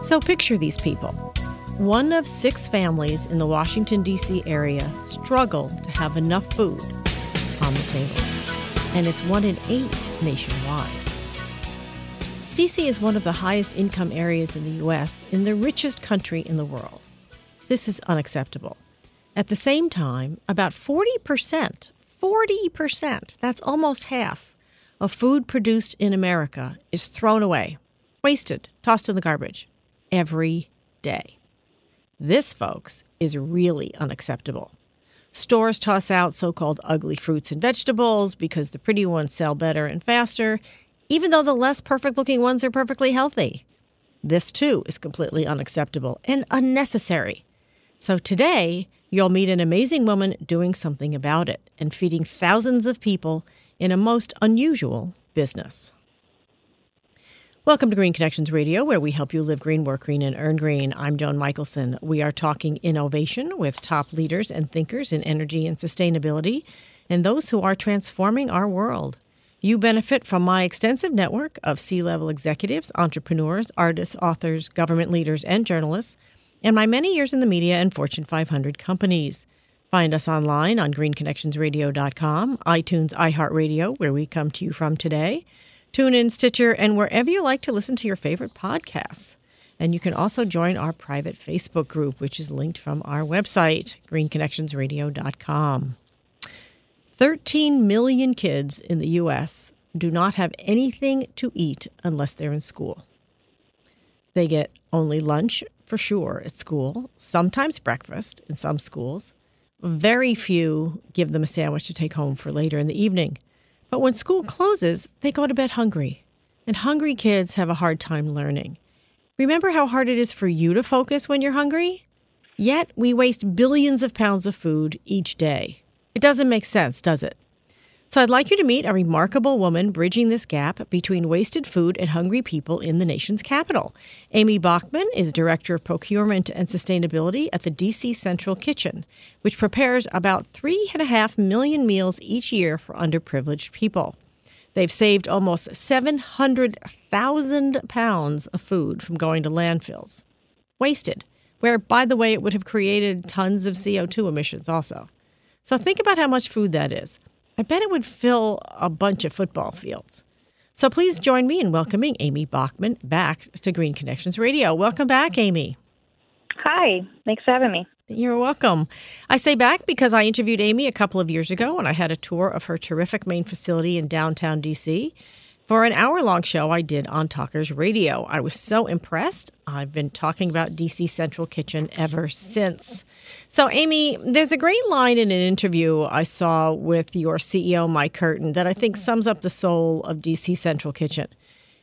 So picture these people. One of six families in the Washington, D.C. area struggle to have enough food on the table, and it's one in eight nationwide. D.C. is one of the highest income areas in the U.S., in the richest country in the world. This is unacceptable. At the same time, about 40%, 40%, that's almost half, of food produced in America is thrown away, wasted, tossed in the garbage every day. This, folks, is really unacceptable. Stores toss out so called ugly fruits and vegetables because the pretty ones sell better and faster, even though the less perfect looking ones are perfectly healthy. This, too, is completely unacceptable and unnecessary. So today, you'll meet an amazing woman doing something about it and feeding thousands of people in a most unusual business. Welcome to Green Connections Radio, where we help you live green, work green, and earn green. I'm Joan Michelson. We are talking innovation with top leaders and thinkers in energy and sustainability and those who are transforming our world. You benefit from my extensive network of C level executives, entrepreneurs, artists, authors, government leaders, and journalists, and my many years in the media and Fortune 500 companies. Find us online on greenconnectionsradio.com, iTunes, iHeartRadio, where we come to you from today TuneIn, Stitcher, and wherever you like to listen to your favorite podcasts. And you can also join our private Facebook group, which is linked from our website, greenconnectionsradio.com. 13 million kids in the U.S. do not have anything to eat unless they're in school. They get only lunch for sure at school, sometimes breakfast in some schools. Very few give them a sandwich to take home for later in the evening. But when school closes, they go to bed hungry. And hungry kids have a hard time learning. Remember how hard it is for you to focus when you're hungry? Yet we waste billions of pounds of food each day. It doesn't make sense, does it? So I'd like you to meet a remarkable woman bridging this gap between wasted food and hungry people in the nation's capital. Amy Bachman is Director of Procurement and Sustainability at the DC Central Kitchen, which prepares about three and a half million meals each year for underprivileged people. They've saved almost 700,000 pounds of food from going to landfills. Wasted, where, by the way, it would have created tons of CO2 emissions also. So think about how much food that is. I bet it would fill a bunch of football fields. So please join me in welcoming Amy Bachman back to Green Connections Radio. Welcome back, Amy. Hi, thanks for having me. You're welcome. I say back because I interviewed Amy a couple of years ago and I had a tour of her terrific main facility in downtown DC for an hour long show I did on Talkers Radio. I was so impressed. I've been talking about DC Central Kitchen ever since. So, Amy, there's a great line in an interview I saw with your CEO, Mike Curtin, that I think sums up the soul of DC Central Kitchen.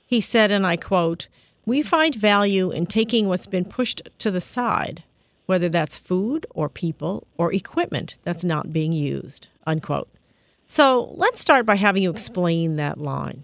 He said, and I quote, We find value in taking what's been pushed to the side, whether that's food or people or equipment that's not being used, unquote. So let's start by having you explain that line.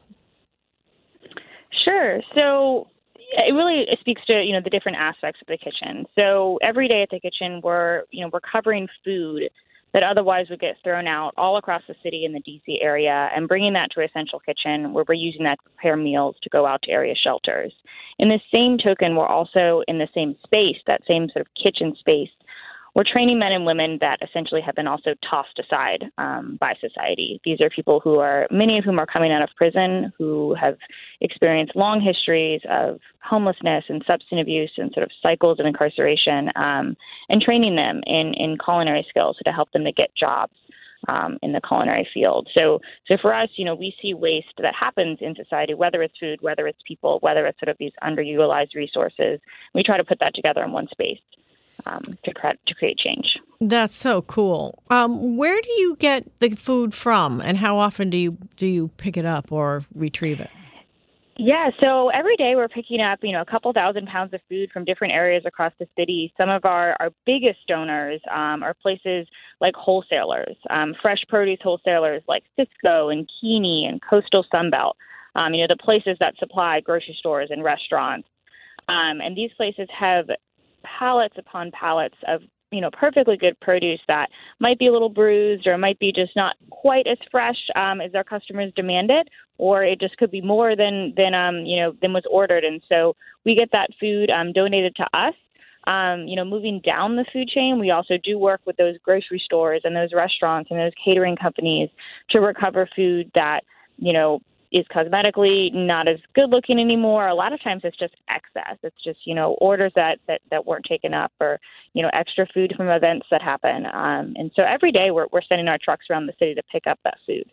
Sure. So it really speaks to you know the different aspects of the kitchen. So every day at the kitchen, we're you know we're covering food that otherwise would get thrown out all across the city in the DC area and bringing that to a central kitchen where we're using that to prepare meals to go out to area shelters. In the same token, we're also in the same space, that same sort of kitchen space, we're training men and women that essentially have been also tossed aside um, by society. These are people who are, many of whom are coming out of prison, who have experienced long histories of homelessness and substance abuse and sort of cycles of incarceration, um, and training them in, in culinary skills to help them to get jobs. Um, in the culinary field. So, so for us, you know, we see waste that happens in society, whether it's food, whether it's people, whether it's sort of these underutilized resources. We try to put that together in one space um, to, cre- to create change. That's so cool. Um, where do you get the food from, and how often do you do you pick it up or retrieve it? Yeah, so every day we're picking up, you know, a couple thousand pounds of food from different areas across the city. Some of our, our biggest donors um, are places like wholesalers, um, fresh produce wholesalers like Sysco and Keany and Coastal Sunbelt. Um, you know, the places that supply grocery stores and restaurants. Um, and these places have pallets upon pallets of you know perfectly good produce that might be a little bruised or might be just not quite as fresh um, as our customers demand it, or it just could be more than than um, you know than was ordered, and so we get that food um, donated to us. Um, you know, moving down the food chain, we also do work with those grocery stores and those restaurants and those catering companies to recover food that you know is cosmetically not as good looking anymore. A lot of times it's just excess. It's just, you know, orders that, that, that weren't taken up or, you know, extra food from events that happen. Um, and so every day we're, we're sending our trucks around the city to pick up that food.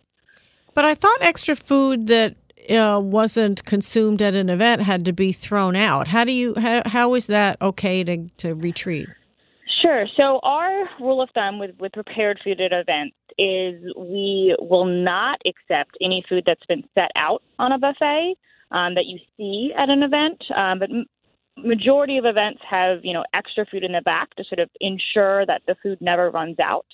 But I thought extra food that uh, wasn't consumed at an event had to be thrown out. How do you, how, how is that okay to, to retreat? Sure. So our rule of thumb with, with prepared food at events is we will not accept any food that's been set out on a buffet um, that you see at an event. Um, but m- majority of events have you know extra food in the back to sort of ensure that the food never runs out.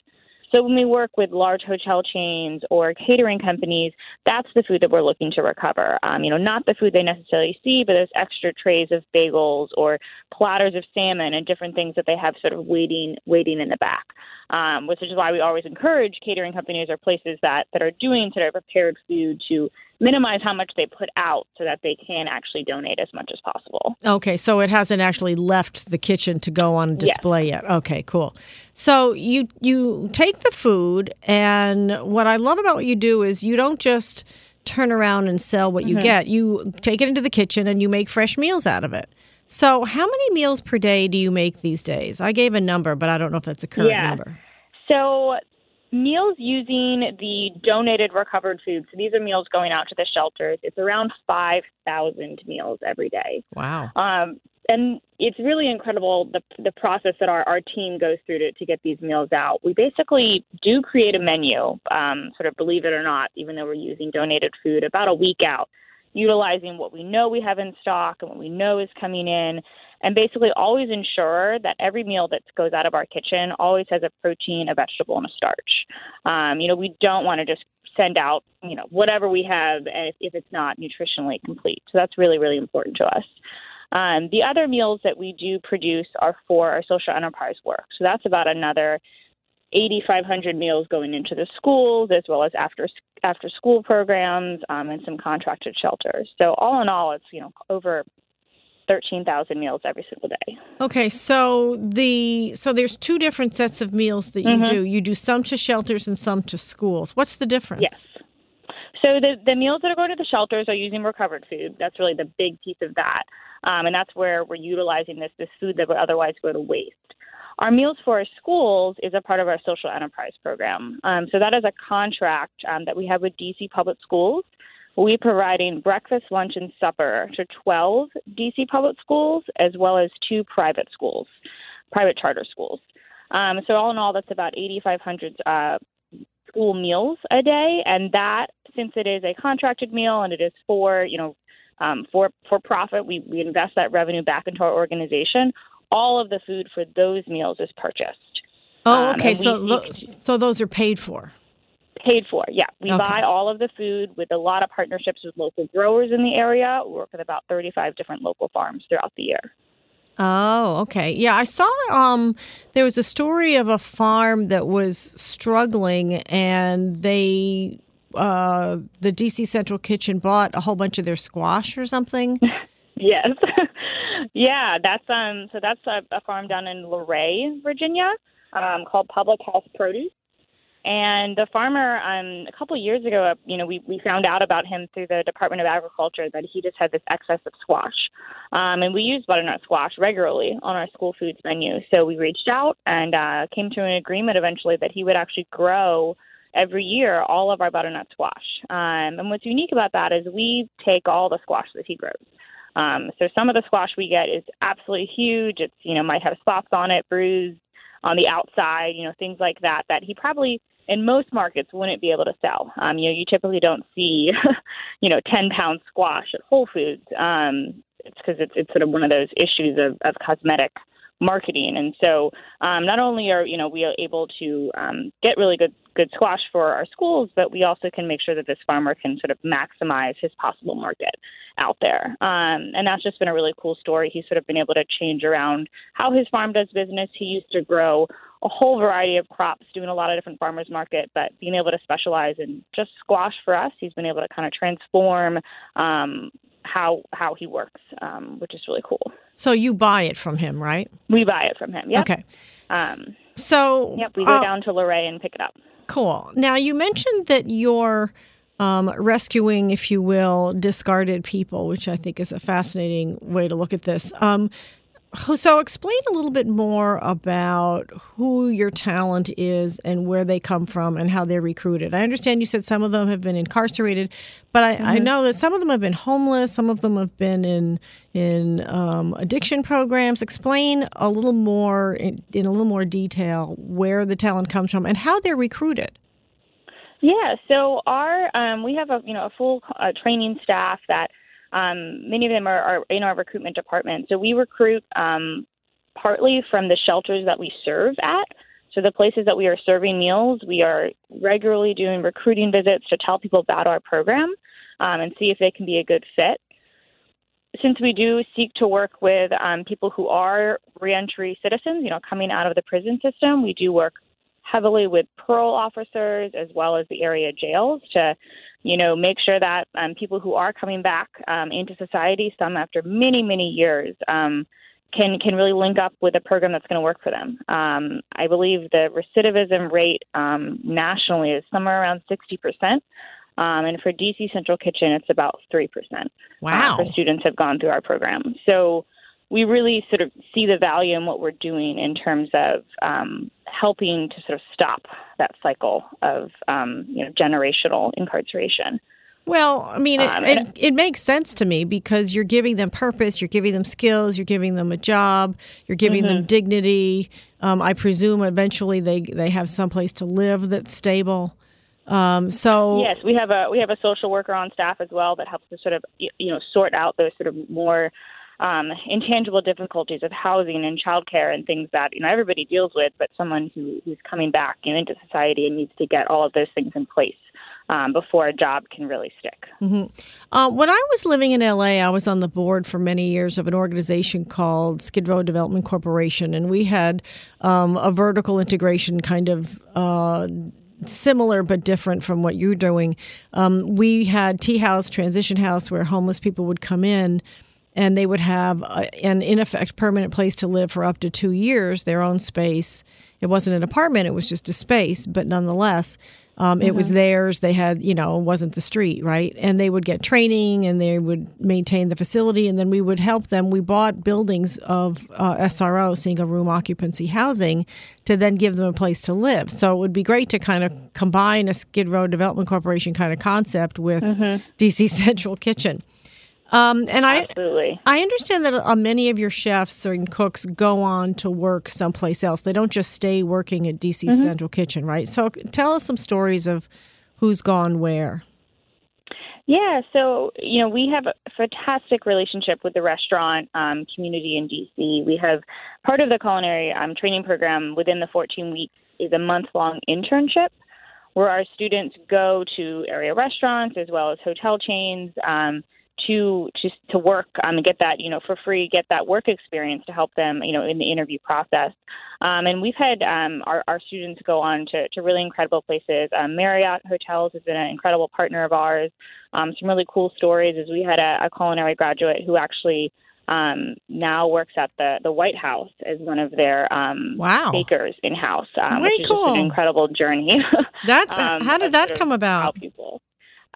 So when we work with large hotel chains or catering companies, that's the food that we're looking to recover. Um, you know, not the food they necessarily see, but those extra trays of bagels or platters of salmon and different things that they have sort of waiting waiting in the back. Um, which is why we always encourage catering companies or places that that are doing sort of prepared food to minimize how much they put out so that they can actually donate as much as possible. Okay, so it hasn't actually left the kitchen to go on display yes. yet. Okay, cool. So you you take the food and what I love about what you do is you don't just turn around and sell what you mm-hmm. get. You take it into the kitchen and you make fresh meals out of it. So, how many meals per day do you make these days? I gave a number, but I don't know if that's a current yeah. number. So, meals using the donated recovered food. So these are meals going out to the shelters. It's around 5,000 meals every day. Wow. Um, and it's really incredible the the process that our, our team goes through to, to get these meals out. We basically do create a menu, um, sort of believe it or not, even though we're using donated food about a week out, utilizing what we know we have in stock and what we know is coming in and basically always ensure that every meal that goes out of our kitchen always has a protein, a vegetable, and a starch. Um, you know, we don't want to just send out, you know, whatever we have if, if it's not nutritionally complete. So that's really, really important to us. Um, the other meals that we do produce are for our social enterprise work. So that's about another 8,500 meals going into the schools as well as after after school programs um, and some contracted shelters. So all in all, it's you know over 13,000 meals every single day. Okay, so the so there's two different sets of meals that you mm-hmm. do. You do some to shelters and some to schools. What's the difference? Yes. So the the meals that are going to the shelters are using recovered food. That's really the big piece of that, um, and that's where we're utilizing this this food that would otherwise go to waste. Our Meals for Our Schools is a part of our social enterprise program. Um, so that is a contract um, that we have with DC Public Schools We're providing breakfast, lunch, and supper to 12 DC public schools as well as two private schools, private charter schools. Um, so all in all, that's about 8,500 uh, school meals a day, and that since it is a contracted meal and it is for you know um, for for profit, we we invest that revenue back into our organization. All of the food for those meals is purchased. Oh, um, okay. Um, so, so those are paid for. Paid for, yeah. We okay. buy all of the food with a lot of partnerships with local growers in the area. We work with about 35 different local farms throughout the year. Oh, okay. Yeah, I saw um there was a story of a farm that was struggling and they uh the DC Central Kitchen bought a whole bunch of their squash or something. yes. Yeah, that's um so that's a, a farm down in Luray, Virginia, um called Public Health Produce and the farmer, um, a couple of years ago, uh, you know, we, we found out about him through the Department of Agriculture that he just had this excess of squash. Um, and we use butternut squash regularly on our school foods menu. So we reached out and uh, came to an agreement eventually that he would actually grow every year all of our butternut squash. Um, and what's unique about that is we take all the squash that he grows. Um, so some of the squash we get is absolutely huge. It's you know might have spots on it, bruised on the outside, you know things like that. That he probably in most markets wouldn't be able to sell. Um, you know, you typically don't see, you know, 10 pound squash at Whole Foods. Um, it's because it's, it's sort of one of those issues of, of cosmetic marketing. And so um, not only are, you know, we are able to um, get really good good squash for our schools, but we also can make sure that this farmer can sort of maximize his possible market out there. Um, and that's just been a really cool story. He's sort of been able to change around how his farm does business. He used to grow a whole variety of crops, doing a lot of different farmers market, but being able to specialize in just squash for us, he's been able to kind of transform um, how how he works, um, which is really cool. So you buy it from him, right? We buy it from him. Yeah. Okay. Um, so yep, we go uh, down to Luray and pick it up. Cool. Now you mentioned that you're um, rescuing, if you will, discarded people, which I think is a fascinating way to look at this. Um, so, explain a little bit more about who your talent is and where they come from and how they're recruited. I understand you said some of them have been incarcerated, but I, mm-hmm. I know that some of them have been homeless, some of them have been in in um, addiction programs. Explain a little more in, in a little more detail where the talent comes from and how they're recruited. Yeah, so our um, we have a you know a full uh, training staff that um, many of them are, are, in our recruitment department. So we recruit um, partly from the shelters that we serve at. So the places that we are serving meals, we are regularly doing recruiting visits to tell people about our program um, and see if they can be a good fit. Since we do seek to work with um, people who are reentry citizens, you know, coming out of the prison system, we do work heavily with parole officers as well as the area jails to you know, make sure that um, people who are coming back um, into society, some after many, many years, um, can can really link up with a program that's going to work for them. Um, I believe the recidivism rate um, nationally is somewhere around 60 percent. Um, and for DC Central Kitchen, it's about 3%. Wow. Uh, for students have gone through our program. So we really sort of see the value in what we're doing in terms of um, helping to sort of stop that cycle of um, you know generational incarceration. Well, I mean, it, um, it, it, makes sense to me because you're giving them purpose, you're giving them skills, you're giving them a job, you're giving mm-hmm. them dignity. Um, I presume eventually they they have someplace to live that's stable. Um, so yes, we have a we have a social worker on staff as well that helps to sort of you know sort out those sort of more um, intangible difficulties of housing and childcare and things that you know everybody deals with, but someone who, who's coming back you know, into society and needs to get all of those things in place. Um, before a job can really stick. Mm-hmm. Uh, when I was living in LA, I was on the board for many years of an organization called Skid Row Development Corporation, and we had um, a vertical integration kind of. Uh, similar but different from what you're doing. Um, we had tea house, transition house, where homeless people would come in and they would have a, an in effect permanent place to live for up to two years, their own space. It wasn't an apartment; it was just a space, but nonetheless, um, mm-hmm. it was mm-hmm. theirs. They had, you know, it wasn't the street, right? And they would get training, and they would maintain the facility, and then we would help them. We bought buildings of uh, SRO, single room occupancy housing, to then give them a place to live. So it would be great to kind of combine a Skid Row Development Corporation kind of concept with mm-hmm. DC Central Kitchen. Um, and I Absolutely. I understand that uh, many of your chefs and cooks go on to work someplace else. They don't just stay working at DC mm-hmm. Central Kitchen, right? So tell us some stories of who's gone where. Yeah, so you know we have a fantastic relationship with the restaurant um, community in DC. We have part of the culinary um, training program within the 14 weeks is a month long internship where our students go to area restaurants as well as hotel chains. Um, to to to work um, and get that you know for free, get that work experience to help them you know in the interview process. Um, and we've had um, our, our students go on to, to really incredible places. Um, Marriott Hotels has been an incredible partner of ours. Um, some really cool stories is we had a, a culinary graduate who actually um, now works at the, the White House as one of their um, wow. bakers in house, um, which is cool. an incredible journey. That's um, how did that come about? People.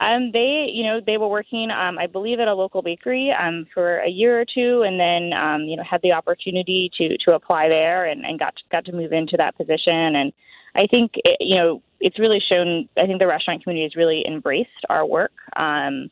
Um, they, you know, they were working, um, I believe, at a local bakery um, for a year or two, and then, um, you know, had the opportunity to to apply there and, and got to, got to move into that position. And I think, it, you know, it's really shown. I think the restaurant community has really embraced our work um,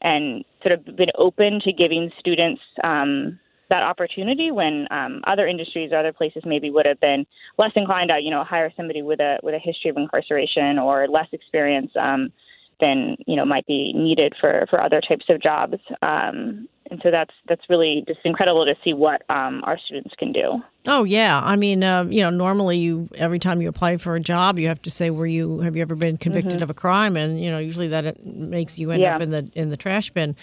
and sort of been open to giving students. Um, that opportunity when um, other industries or other places maybe would have been less inclined to you know hire somebody with a with a history of incarceration or less experience um, than you know might be needed for for other types of jobs. Um, and so that's that's really just incredible to see what um, our students can do. Oh yeah, I mean, uh, you know, normally you every time you apply for a job, you have to say, "Were you have you ever been convicted mm-hmm. of a crime?" And you know, usually that makes you end yeah. up in the in the trash bin.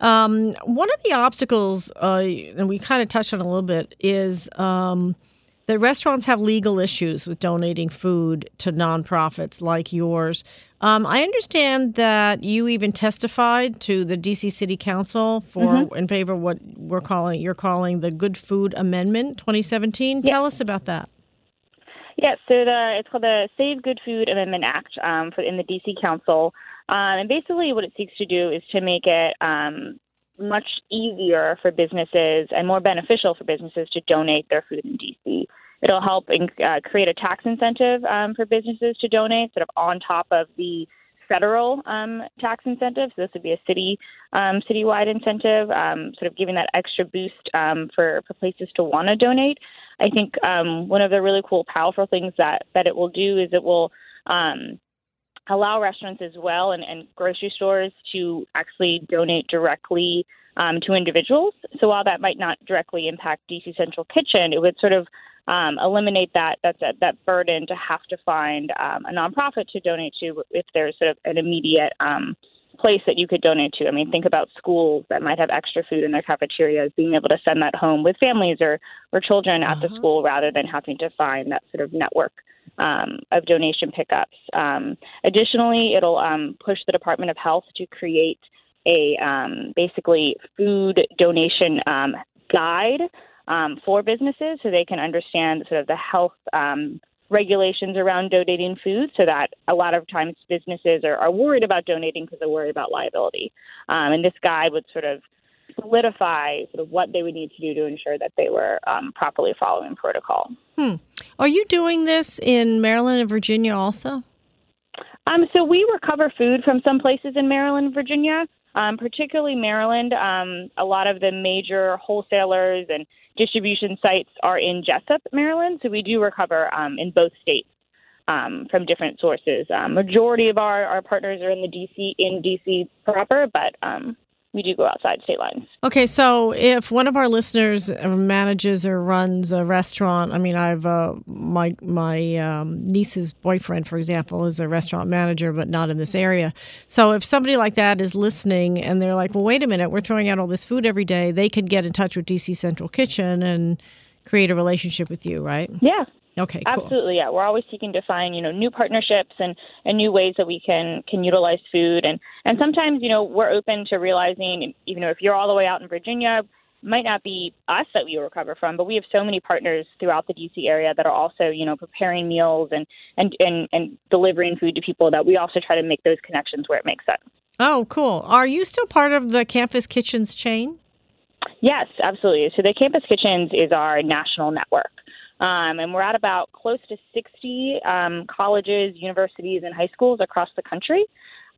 Um, one of the obstacles, uh, and we kind of touched on a little bit, is um, that restaurants have legal issues with donating food to nonprofits like yours. Um, I understand that you even testified to the DC City Council for mm-hmm. in favor of what we're calling you're calling the Good Food Amendment 2017. Tell us about that. Yeah, so the it's called the Save Good Food Amendment Act um, for in the DC Council, um, and basically what it seeks to do is to make it um, much easier for businesses and more beneficial for businesses to donate their food in DC. It'll help in, uh, create a tax incentive um, for businesses to donate, sort of on top of the federal um, tax incentive. So this would be a city um, citywide incentive, um, sort of giving that extra boost um, for, for places to want to donate. I think um, one of the really cool, powerful things that that it will do is it will um, allow restaurants as well and, and grocery stores to actually donate directly um, to individuals. So while that might not directly impact DC Central Kitchen, it would sort of um, eliminate that that's a, that burden to have to find um, a nonprofit to donate to if there's sort of an immediate um, place that you could donate to. I mean, think about schools that might have extra food in their cafeterias, being able to send that home with families or or children at uh-huh. the school rather than having to find that sort of network um, of donation pickups. Um, additionally, it'll um, push the Department of Health to create a um, basically food donation um, guide um, for businesses so they can understand sort of the health regulations around donating food so that a lot of times businesses are, are worried about donating because they're worried about liability. and this guide would sort of solidify sort of what they would need to do to ensure that they were um, properly following protocol. Hmm. Are you doing this in Maryland and Virginia also? Um, so we recover food from some places in Maryland Virginia, um, particularly Maryland. Um, a lot of the major wholesalers and distribution sites are in Jessup, Maryland. So we do recover um, in both states. Um, from different sources. Um, majority of our, our partners are in the DC in DC proper, but um, we do go outside state lines. Okay, so if one of our listeners manages or runs a restaurant, I mean, I've uh, my my um, niece's boyfriend, for example, is a restaurant manager, but not in this area. So if somebody like that is listening and they're like, "Well, wait a minute, we're throwing out all this food every day," they could get in touch with DC Central Kitchen and create a relationship with you, right? Yeah, Okay, cool. absolutely. Yeah, we're always seeking to find you know new partnerships and and new ways that we can can utilize food and and sometimes you know we're open to realizing even though if you're all the way out in Virginia might not be us that we recover from, but we have so many partners throughout the DC area that are also, you know, preparing meals and and and, and delivering food to people that we also try to make those connections where it makes sense. Oh, cool. Are you still part of the Campus Kitchens chain? Yes, absolutely. So the Campus Kitchens is our national network. Um, and we're at about close to 60 um, colleges, universities, and high schools across the country.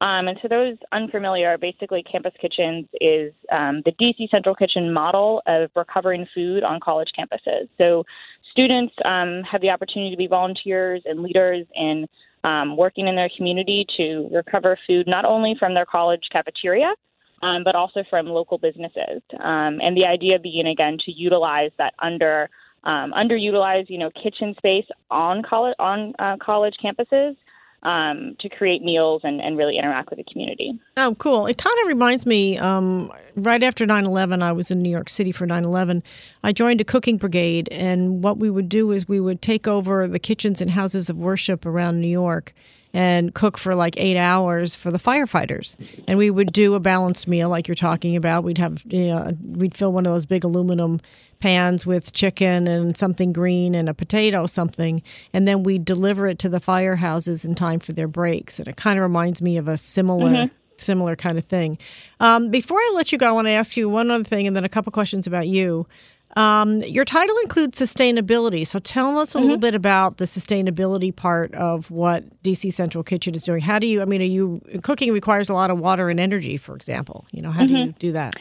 Um, and to those unfamiliar, basically, Campus Kitchens is um, the DC Central Kitchen model of recovering food on college campuses. So students um, have the opportunity to be volunteers and leaders in um, working in their community to recover food not only from their college cafeteria, um, but also from local businesses. Um, and the idea being, again, to utilize that under um, underutilized, you know, kitchen space on college on uh, college campuses um, to create meals and, and really interact with the community. Oh, cool. It kind of reminds me um, right after 9 11, I was in New York City for 9 11. I joined a cooking brigade, and what we would do is we would take over the kitchens and houses of worship around New York and cook for like eight hours for the firefighters. And we would do a balanced meal like you're talking about. We'd have, you know, we'd fill one of those big aluminum pans with chicken and something green and a potato something and then we'd deliver it to the firehouses in time for their breaks and it kind of reminds me of a similar mm-hmm. similar kind of thing um, before i let you go i want to ask you one other thing and then a couple questions about you um, your title includes sustainability so tell us a mm-hmm. little bit about the sustainability part of what dc central kitchen is doing how do you i mean are you cooking requires a lot of water and energy for example you know how mm-hmm. do you do that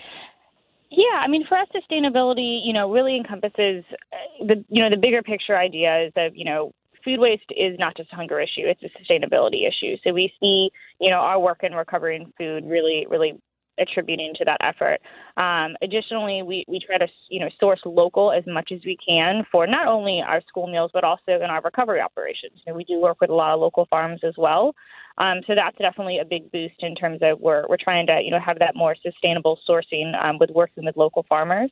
yeah, I mean, for us, sustainability, you know, really encompasses uh, the, you know, the bigger picture idea is that, you know, food waste is not just a hunger issue; it's a sustainability issue. So we see, you know, our work in recovering food really, really attributing to that effort. Um, additionally, we, we try to you know source local as much as we can for not only our school meals but also in our recovery operations. You know, we do work with a lot of local farms as well. Um, so that's definitely a big boost in terms of we're we're trying to you know have that more sustainable sourcing um, with working with local farmers.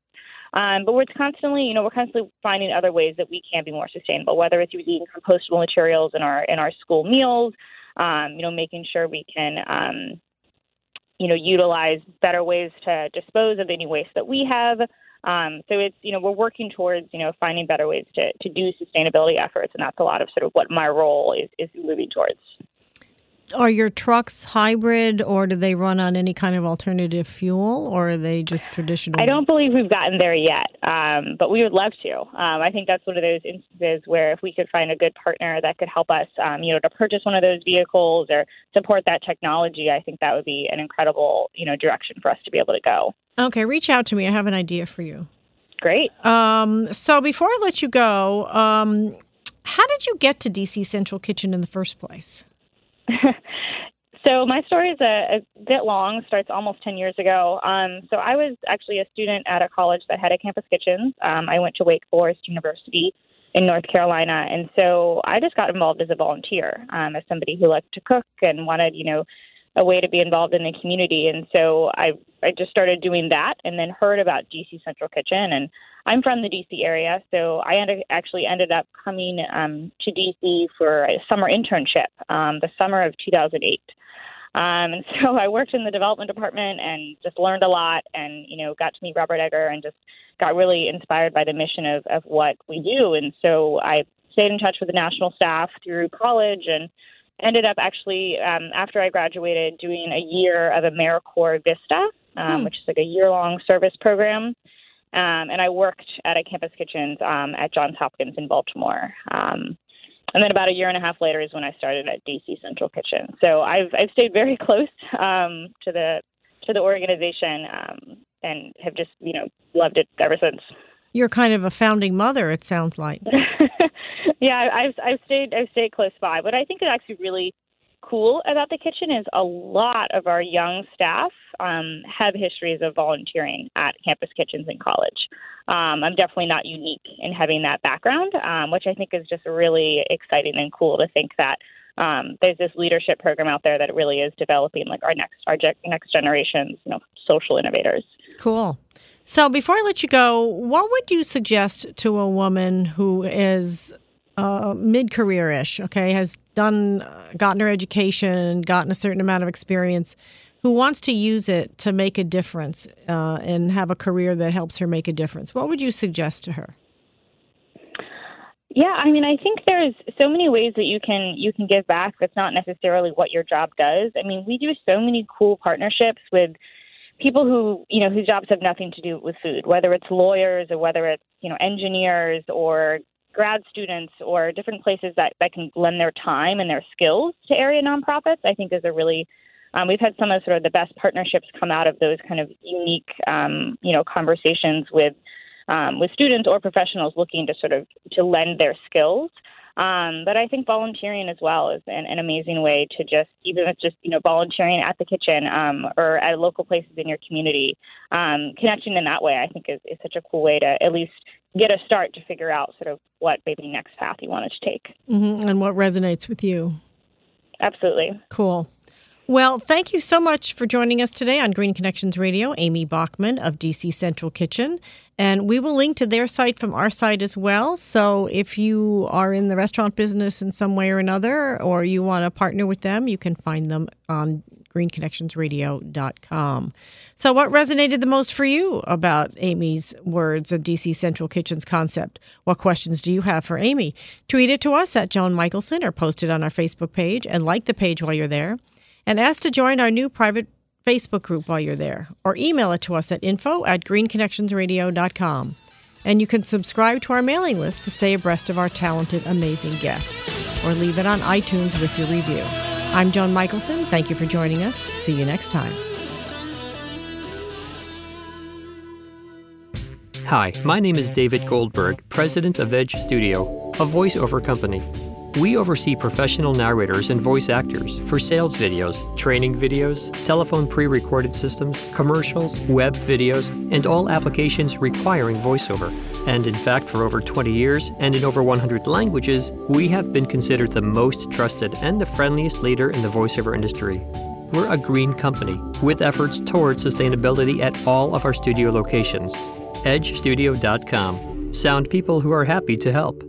Um, but we're constantly, you know, we're constantly finding other ways that we can be more sustainable, whether it's using compostable materials in our in our school meals, um, you know, making sure we can, um, you know, utilize better ways to dispose of any waste that we have. Um, so it's, you know, we're working towards, you know, finding better ways to, to do sustainability efforts, and that's a lot of sort of what my role is, is moving towards are your trucks hybrid or do they run on any kind of alternative fuel or are they just traditional? I don't believe we've gotten there yet, um, but we would love to. Um, I think that's one of those instances where if we could find a good partner that could help us, um, you know, to purchase one of those vehicles or support that technology, I think that would be an incredible, you know, direction for us to be able to go. Okay, reach out to me. I have an idea for you. Great. Um, so before I let you go, um, how did you get to DC Central Kitchen in the first place? so my story is a, a, bit long. Starts almost ten years ago. Um, so I was actually a student at a college that had a campus kitchen. Um, I went to Wake Forest University in North Carolina, and so I just got involved as a volunteer, um, as somebody who liked to cook and wanted, you know, a way to be involved in the community. And so I I just started doing that, and then heard about DC Central Kitchen. And I'm from the DC area, so I actually ended up coming um, to DC for a summer internship, um, the summer of 2008. Um, and so I worked in the development department and just learned a lot, and you know got to meet Robert Egger and just got really inspired by the mission of of what we do. And so I stayed in touch with the national staff through college and ended up actually um, after I graduated doing a year of AmeriCorps Vista, um, hmm. which is like a year long service program. Um, and I worked at a campus kitchen um, at Johns Hopkins in Baltimore. Um, and then about a year and a half later is when I started at DC Central Kitchen. So I've I've stayed very close um, to the to the organization um, and have just you know loved it ever since. You're kind of a founding mother. It sounds like. yeah, I've I've stayed I've stayed close by, but I think it actually really cool about the kitchen is a lot of our young staff um, have histories of volunteering at campus kitchens in college. Um, I'm definitely not unique in having that background, um, which I think is just really exciting and cool to think that um, there's this leadership program out there that really is developing like our next our ge- next generation's you know social innovators. Cool. So before I let you go, what would you suggest to a woman who is uh, mid career ish, okay, has done, uh, gotten her education, gotten a certain amount of experience, who wants to use it to make a difference uh, and have a career that helps her make a difference? What would you suggest to her? Yeah, I mean, I think there's so many ways that you can you can give back. That's not necessarily what your job does. I mean, we do so many cool partnerships with people who you know whose jobs have nothing to do with food, whether it's lawyers or whether it's you know engineers or grad students or different places that, that can lend their time and their skills to area nonprofits, I think is a really um, we've had some of sort of the best partnerships come out of those kind of unique, um, you know, conversations with um, with students or professionals looking to sort of to lend their skills. Um, but I think volunteering as well is an, an, amazing way to just, even if it's just, you know, volunteering at the kitchen um, or at local places in your community, um, connecting in that way, I think is, is such a cool way to at least get a start to figure out sort of what maybe next path you wanted to take. Mm-hmm. And what resonates with you. Absolutely. Cool. Well, thank you so much for joining us today on Green Connections Radio, Amy Bachman of DC Central Kitchen. And we will link to their site from our site as well. So if you are in the restaurant business in some way or another, or you want to partner with them, you can find them on greenconnectionsradio.com. So, what resonated the most for you about Amy's words and DC Central Kitchen's concept? What questions do you have for Amy? Tweet it to us at Joan Michelson or post it on our Facebook page and like the page while you're there and ask to join our new private Facebook group while you're there, or email it to us at info at greenconnectionsradio.com. And you can subscribe to our mailing list to stay abreast of our talented, amazing guests, or leave it on iTunes with your review. I'm Joan Michelson. Thank you for joining us. See you next time. Hi, my name is David Goldberg, president of Edge Studio, a voiceover company. We oversee professional narrators and voice actors for sales videos, training videos, telephone pre recorded systems, commercials, web videos, and all applications requiring voiceover. And in fact, for over 20 years and in over 100 languages, we have been considered the most trusted and the friendliest leader in the voiceover industry. We're a green company with efforts towards sustainability at all of our studio locations. EdgeStudio.com. Sound people who are happy to help.